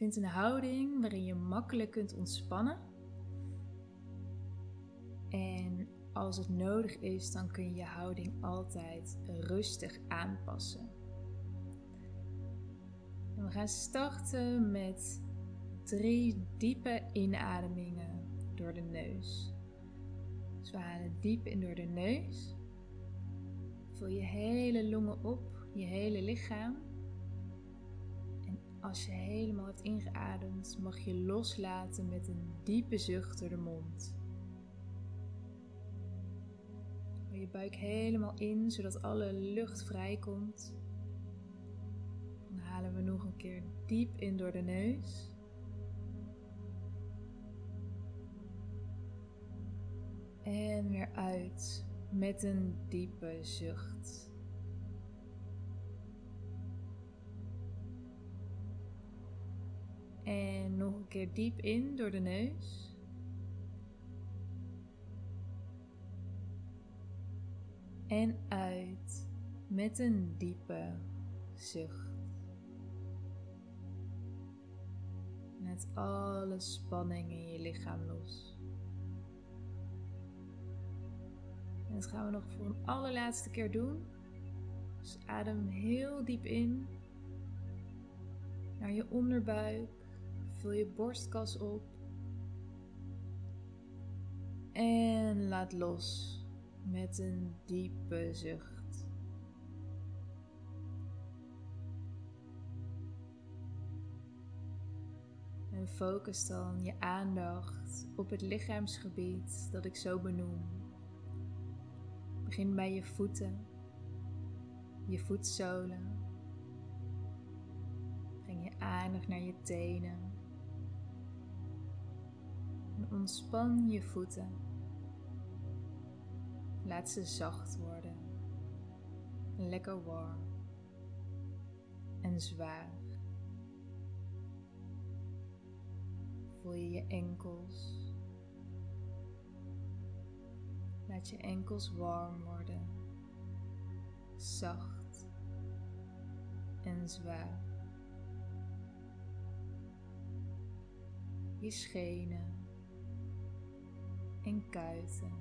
Vind een houding waarin je makkelijk kunt ontspannen. En als het nodig is, dan kun je je houding altijd rustig aanpassen. En we gaan starten met drie diepe inademingen door de neus. Dus we halen diep in door de neus. Vul je hele longen op, je hele lichaam. Als je helemaal hebt ingeademd, mag je loslaten met een diepe zucht door de mond. je buik helemaal in, zodat alle lucht vrijkomt. Dan halen we nog een keer diep in door de neus. En weer uit met een diepe zucht. En nog een keer diep in door de neus. en uit met een diepe zucht. Met alle spanning in je lichaam los. En dat gaan we nog voor een allerlaatste keer doen. Dus adem heel diep in naar je onderbuik. Vul je borstkas op. En laat los met een diepe zucht. En focus dan je aandacht op het lichaamsgebied dat ik zo benoem. Begin bij je voeten, je voetzolen. Breng je aandacht naar je tenen. En ontspan je voeten. Laat ze zacht worden. Lekker warm. En zwaar. Voel je je enkels. Laat je enkels warm worden. Zacht en zwaar. Je schenen en kuiten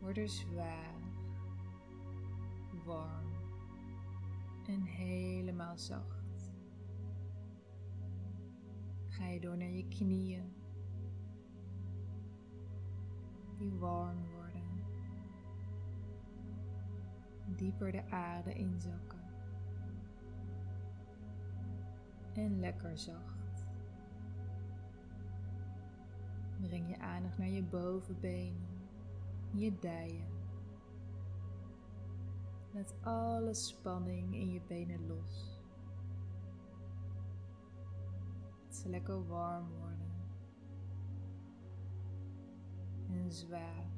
worden zwaar, warm en helemaal zacht. Ga je door naar je knieën, die warm worden, dieper de aarde inzakken en lekker zacht. Breng je aandacht naar je bovenbenen je dijen. Laat alle spanning in je benen los. Het ze lekker warm worden. En zwaar.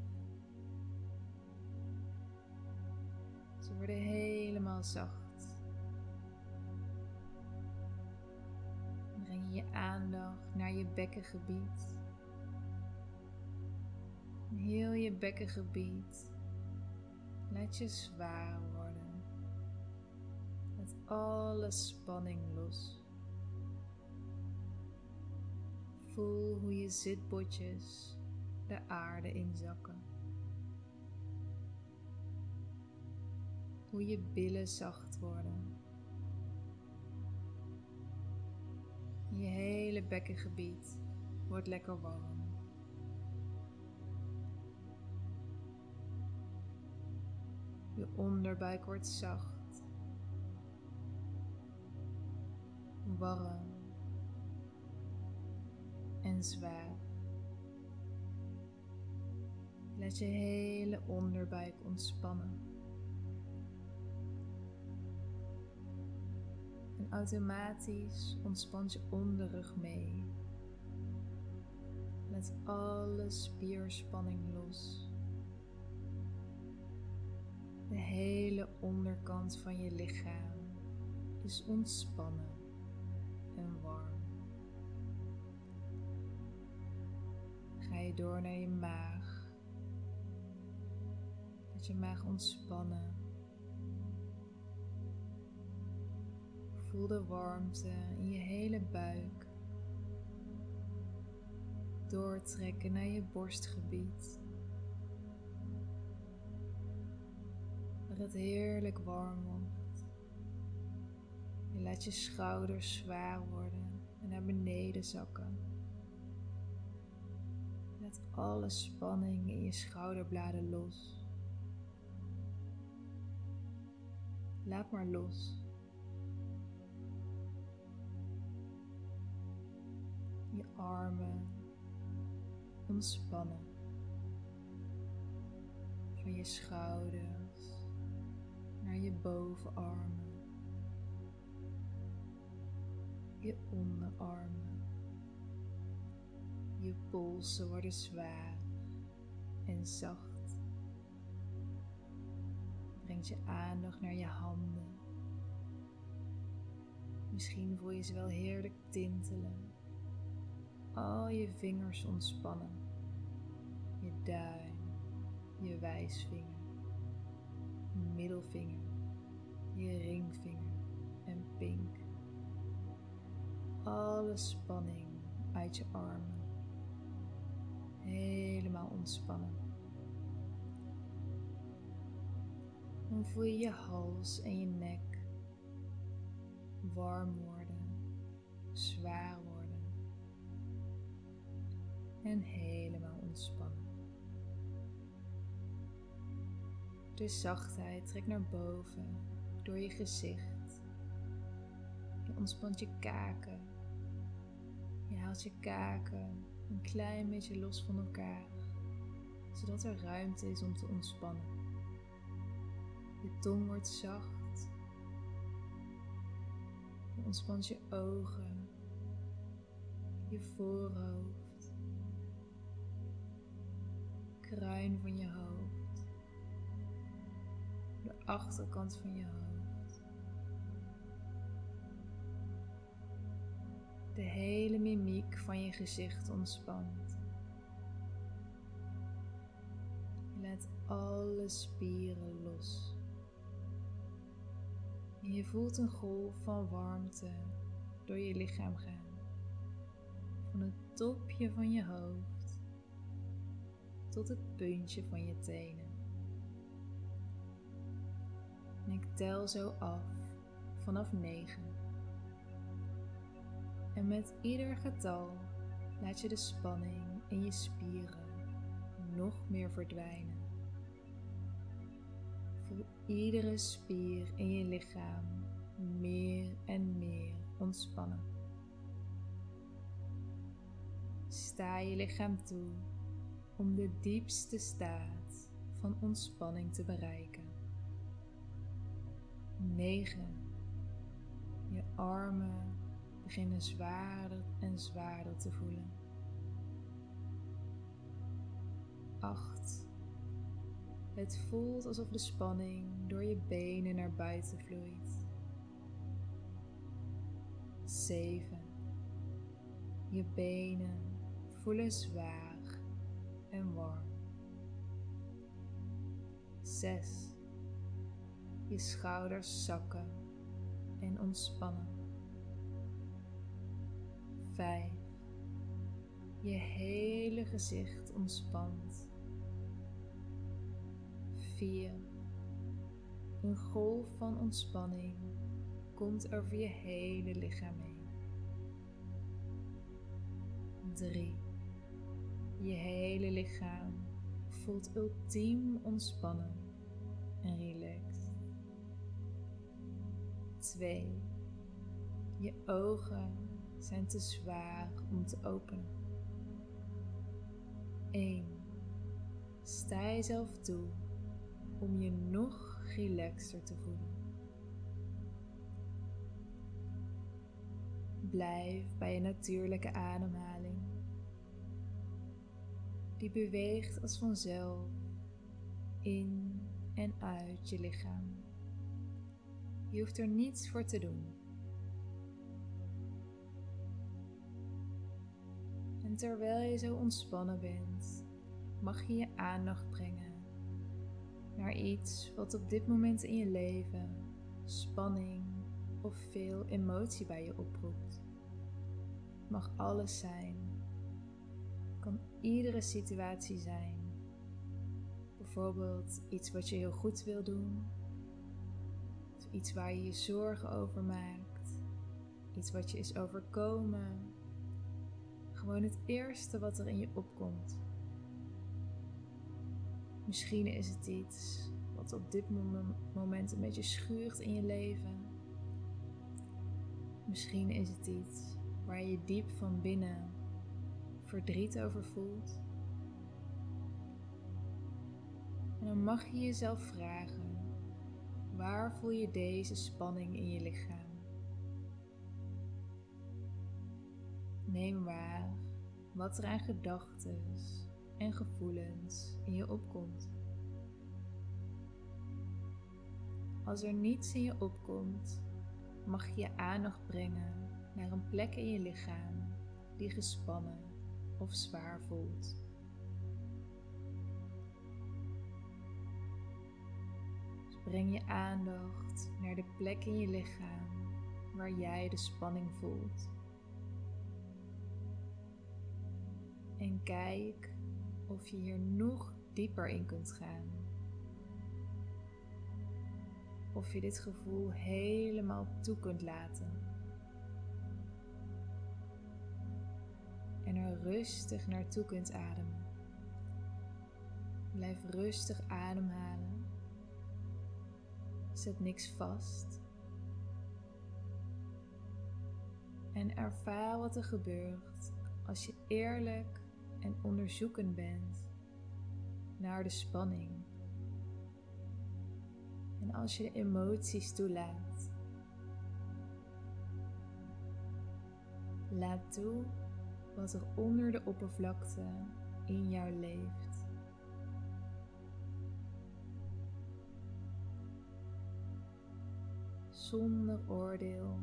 Ze worden helemaal zacht. Breng je aandacht naar je bekkengebied heel je bekkengebied. Laat je zwaar worden. Laat alle spanning los. Voel hoe je zitbotjes de aarde inzakken. Hoe je billen zacht worden. Je hele bekkengebied wordt lekker warm. Je onderbuik wordt zacht, warm en zwaar. Laat je hele onderbuik ontspannen. En automatisch ontspant je onderrug mee. Laat alle spierspanning los. Hele onderkant van je lichaam is ontspannen en warm. Ga je door naar je maag. Laat je maag ontspannen. Voel de warmte in je hele buik. Doortrekken naar je borstgebied. Het heerlijk warm wordt. Je laat je schouders zwaar worden en naar beneden zakken. Laat alle spanning in je schouderbladen los. Laat maar los. Je armen ontspannen. Van je schouders naar je bovenarmen. Je onderarmen. Je polsen worden zwaar en zacht. Breng je aandacht naar je handen. Misschien voel je ze wel heerlijk tintelen. Al je vingers ontspannen. Je duim, je wijsvinger, middelvinger, je ringvinger en pink. Alle spanning uit je armen. Helemaal ontspannen. Dan voel je je hals en je nek warm worden, zwaar worden en helemaal ontspannen. De zachtheid trekt naar boven door je gezicht. Je ontspant je kaken. Je haalt je kaken een klein beetje los van elkaar, zodat er ruimte is om te ontspannen. Je tong wordt zacht. Je ontspant je ogen, je voorhoofd kruin van je hoofd, achterkant van je hoofd, de hele mimiek van je gezicht ontspant. Je laat alle spieren los. En je voelt een golf van warmte door je lichaam gaan. Van het topje van je hoofd tot het puntje van je tenen. Ik tel zo af vanaf 9. En met ieder getal laat je de spanning in je spieren nog meer verdwijnen. Voel iedere spier in je lichaam meer en meer ontspannen. Sta je lichaam toe om de diepste staat van ontspanning te bereiken. 9. Je armen beginnen zwaarder en zwaarder te voelen. 8. Het voelt alsof de spanning door je benen naar buiten vloeit. 7. Je benen voelen zwaar en warm. 6. Je schouders zakken en ontspannen. 5. Je hele gezicht ontspant. 4. Een golf van ontspanning komt over je hele lichaam heen. 3. Je hele lichaam voelt ultiem ontspannen en relaxed. 2. Je ogen zijn te zwaar om te openen. 1. Sta jezelf toe om je nog relaxter te voelen. Blijf bij je natuurlijke ademhaling die beweegt als vanzelf in en uit je lichaam. Je hoeft er niets voor te doen. En terwijl je zo ontspannen bent, mag je je aandacht brengen naar iets wat op dit moment in je leven spanning of veel emotie bij je oproept. Mag alles zijn. Kan iedere situatie zijn. Bijvoorbeeld iets wat je heel goed wil doen. Iets waar je je zorgen over maakt. Iets wat je is overkomen. Gewoon het eerste wat er in je opkomt. Misschien is het iets wat op dit moment een beetje schuurt in je leven. Misschien is het iets waar je diep van binnen verdriet over voelt. En dan mag je jezelf vragen: waar voel je deze spanning in je lichaam? Neem waar wat er aan gedachten en gevoelens in je opkomt. Als er niets in je opkomt, mag je je aandacht brengen naar een plek in je lichaam die gespannen of zwaar voelt. Breng je aandacht naar de plek in je lichaam waar jij de spanning voelt. En kijk of je hier nog dieper in kunt gaan. Of je dit gevoel helemaal toe kunt laten. En er rustig naartoe kunt ademen. Blijf rustig ademhalen. Zet niks vast. En ervaar wat er gebeurt als je eerlijk en onderzoekend bent naar de spanning. En als je de emoties toelaat, laat toe wat er onder de oppervlakte in jou leeft. Zonder oordeel.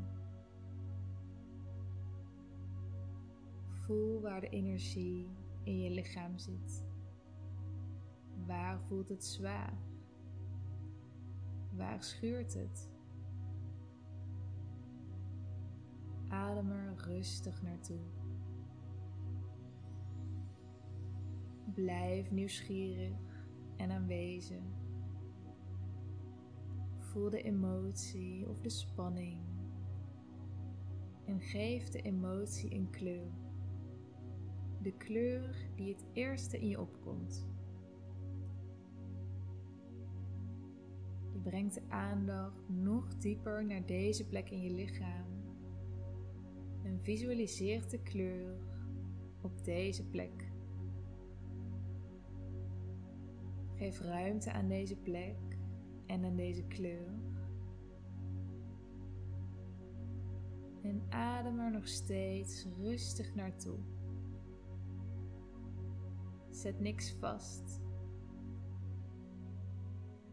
Voel waar de energie in je lichaam zit. Waar voelt het zwaar? Waar schuurt het? Adem er rustig naartoe. Blijf nieuwsgierig en aanwezig. Voel de emotie of de spanning en geef de emotie een kleur de kleur die het eerste in je opkomt. Je brengt de aandacht nog dieper naar deze plek in je lichaam en visualiseert de kleur op deze plek. Geef ruimte aan deze plek en aan deze kleur. En adem er nog steeds rustig naartoe. Zet niks vast.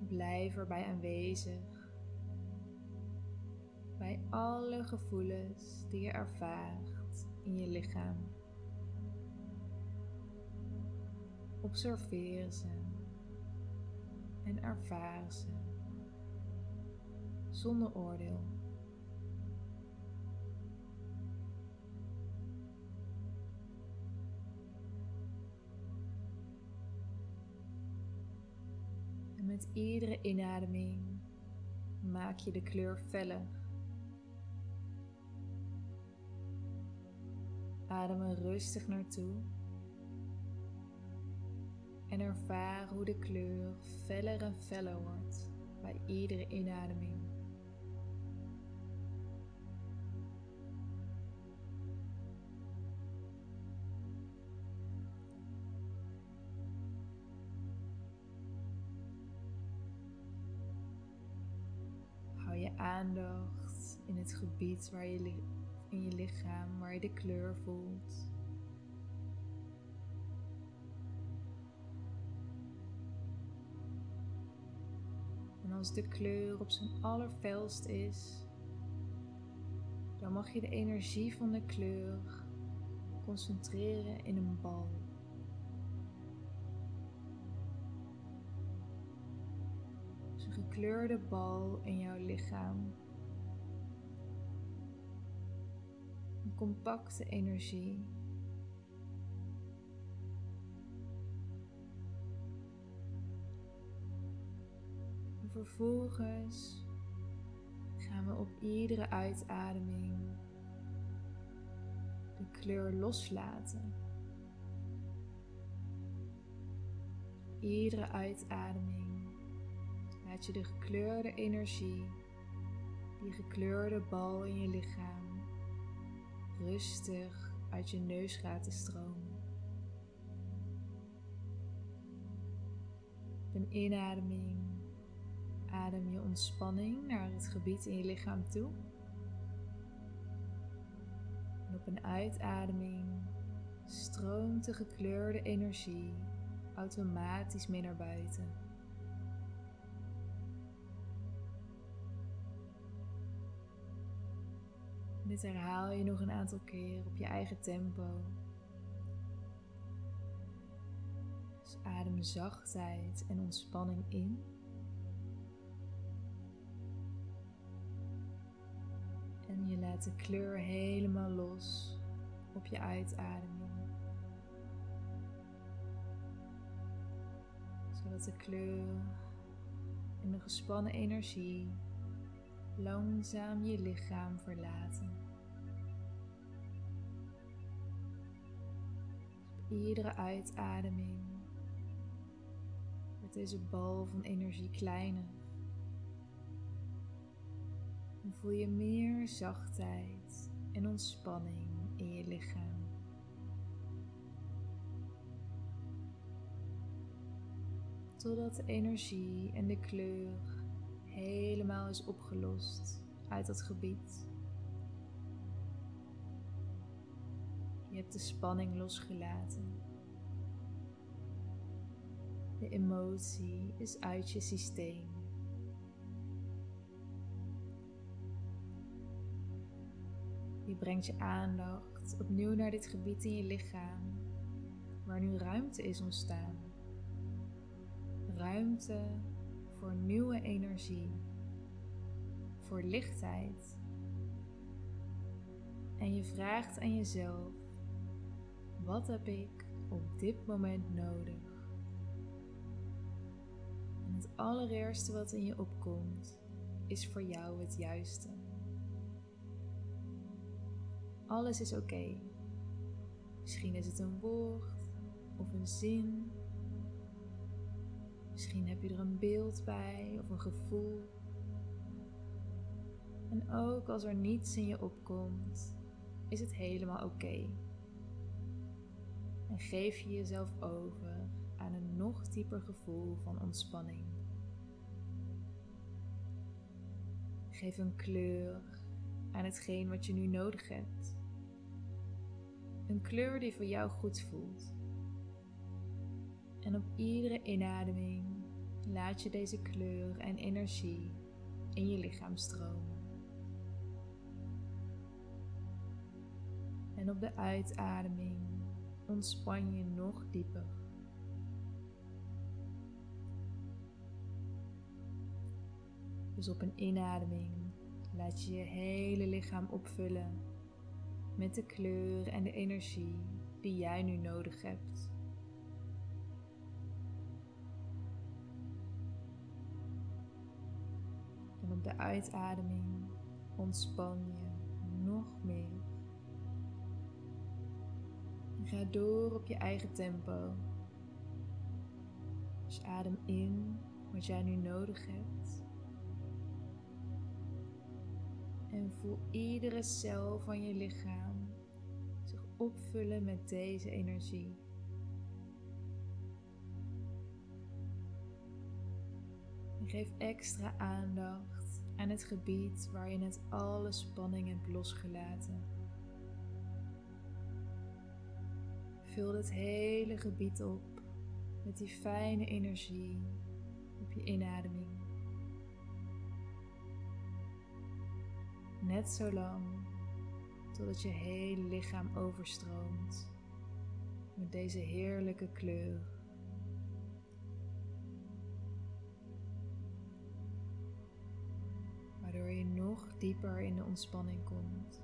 Blijf erbij aanwezig. Bij alle gevoelens die je ervaart in je lichaam. Observeer ze en ervaar ze zonder oordeel. met iedere inademing maak je de kleur feller. Adem er rustig naartoe en ervaar hoe de kleur feller en feller wordt bij iedere inademing. In het gebied waar je in je lichaam waar je de kleur voelt. En als de kleur op zijn allerfelst is, dan mag je de energie van de kleur concentreren in een bal. Gekleurde bal in jouw lichaam. compacte energie. En vervolgens gaan we op iedere uitademing de kleur loslaten. Iedere uitademing laat je de gekleurde energie, die gekleurde bal in je lichaam, rustig uit je neus laten stromen. Op een inademing adem je ontspanning naar het gebied in je lichaam toe. En op een uitademing stroomt de gekleurde energie automatisch mee naar buiten. Dit herhaal je nog een aantal keer op je eigen tempo. Dus adem zachtheid en ontspanning in. En je laat de kleur helemaal los op je uitademing. Zodat de kleur en de gespannen energie langzaam je lichaam verlaten. iedere uitademing wordt deze bal van energie kleiner. En voel je meer zachtheid en ontspanning in je lichaam. Totdat de energie en de kleur helemaal is opgelost uit dat gebied. Je hebt de spanning losgelaten. De emotie is uit je systeem. Je brengt je aandacht opnieuw naar dit gebied in je lichaam, waar nu ruimte is ontstaan. Ruimte voor nieuwe energie, voor lichtheid. En je vraagt aan jezelf: wat heb ik op dit moment nodig? En het allereerste wat in je opkomt, is voor jou het juiste. Alles is oké. Misschien is het een woord of een zin. Misschien heb je er een beeld bij of een gevoel. En ook als er niets in je opkomt, is het helemaal oké. En geef je jezelf over aan een nog dieper gevoel van ontspanning. Geef een kleur aan hetgeen wat je nu nodig hebt. Een kleur die voor jou goed voelt. En op iedere inademing laat je deze kleur en energie in je lichaam stromen. En op de uitademing ontspan je nog dieper. Dus op een inademing laat je je hele lichaam opvullen met de kleur en de energie die jij nu nodig hebt. De uitademing ontspan je nog meer. Ga door op je eigen tempo. Dus adem in wat jij nu nodig hebt. En voel iedere cel van je lichaam zich opvullen met deze energie. En geef extra aandacht aan het gebied waar je net alle spanning hebt losgelaten. Vul het hele gebied op met die fijne energie op je inademing. Net zo lang totdat je hele lichaam overstroomt met deze heerlijke kleur. dieper in de ontspanning komt.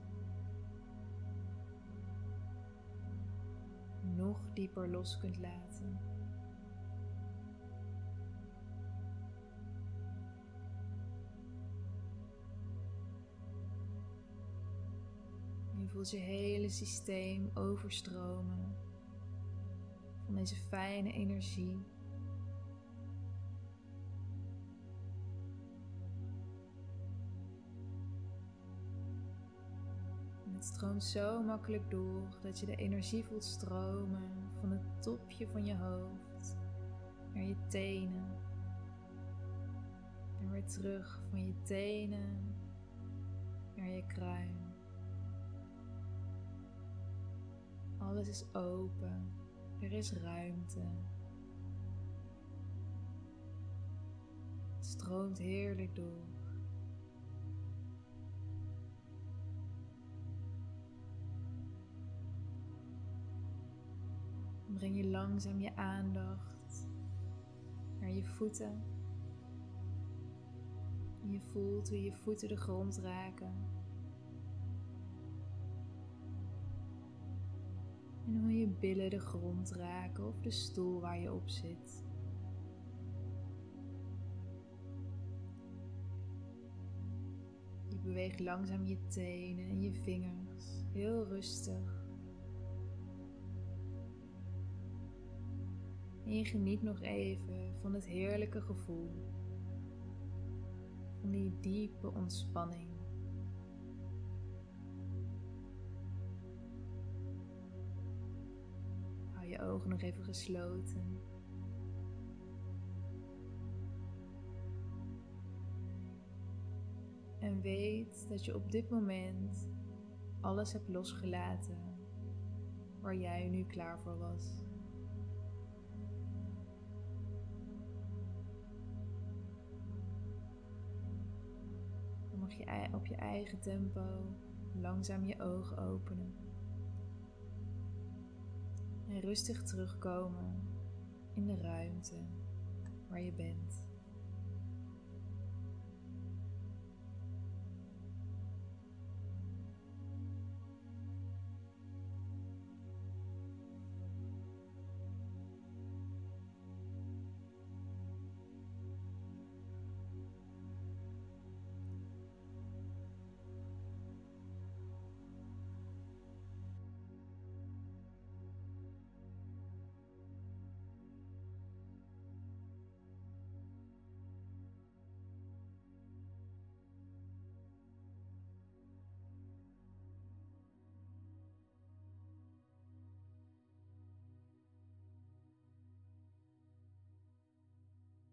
Nog dieper los kunt laten. Je voelt je hele systeem overstromen van deze fijne energie. Het stroomt zo makkelijk door dat je de energie voelt stromen van het topje van je hoofd naar je tenen. En weer terug van je tenen naar je kruin. Alles is open, er is ruimte. Het stroomt heerlijk door. Breng je langzaam je aandacht naar je voeten. je voelt hoe je voeten de grond raken. En hoe je billen de grond raken of de stoel waar je op zit. Je beweegt langzaam je tenen en je vingers, heel rustig. En je geniet nog even van het heerlijke gevoel. Van die diepe ontspanning. Hou je ogen nog even gesloten. En weet dat je op dit moment alles hebt losgelaten waar jij nu klaar voor was. Je op je eigen tempo langzaam je ogen openen. En rustig terugkomen in de ruimte waar je bent.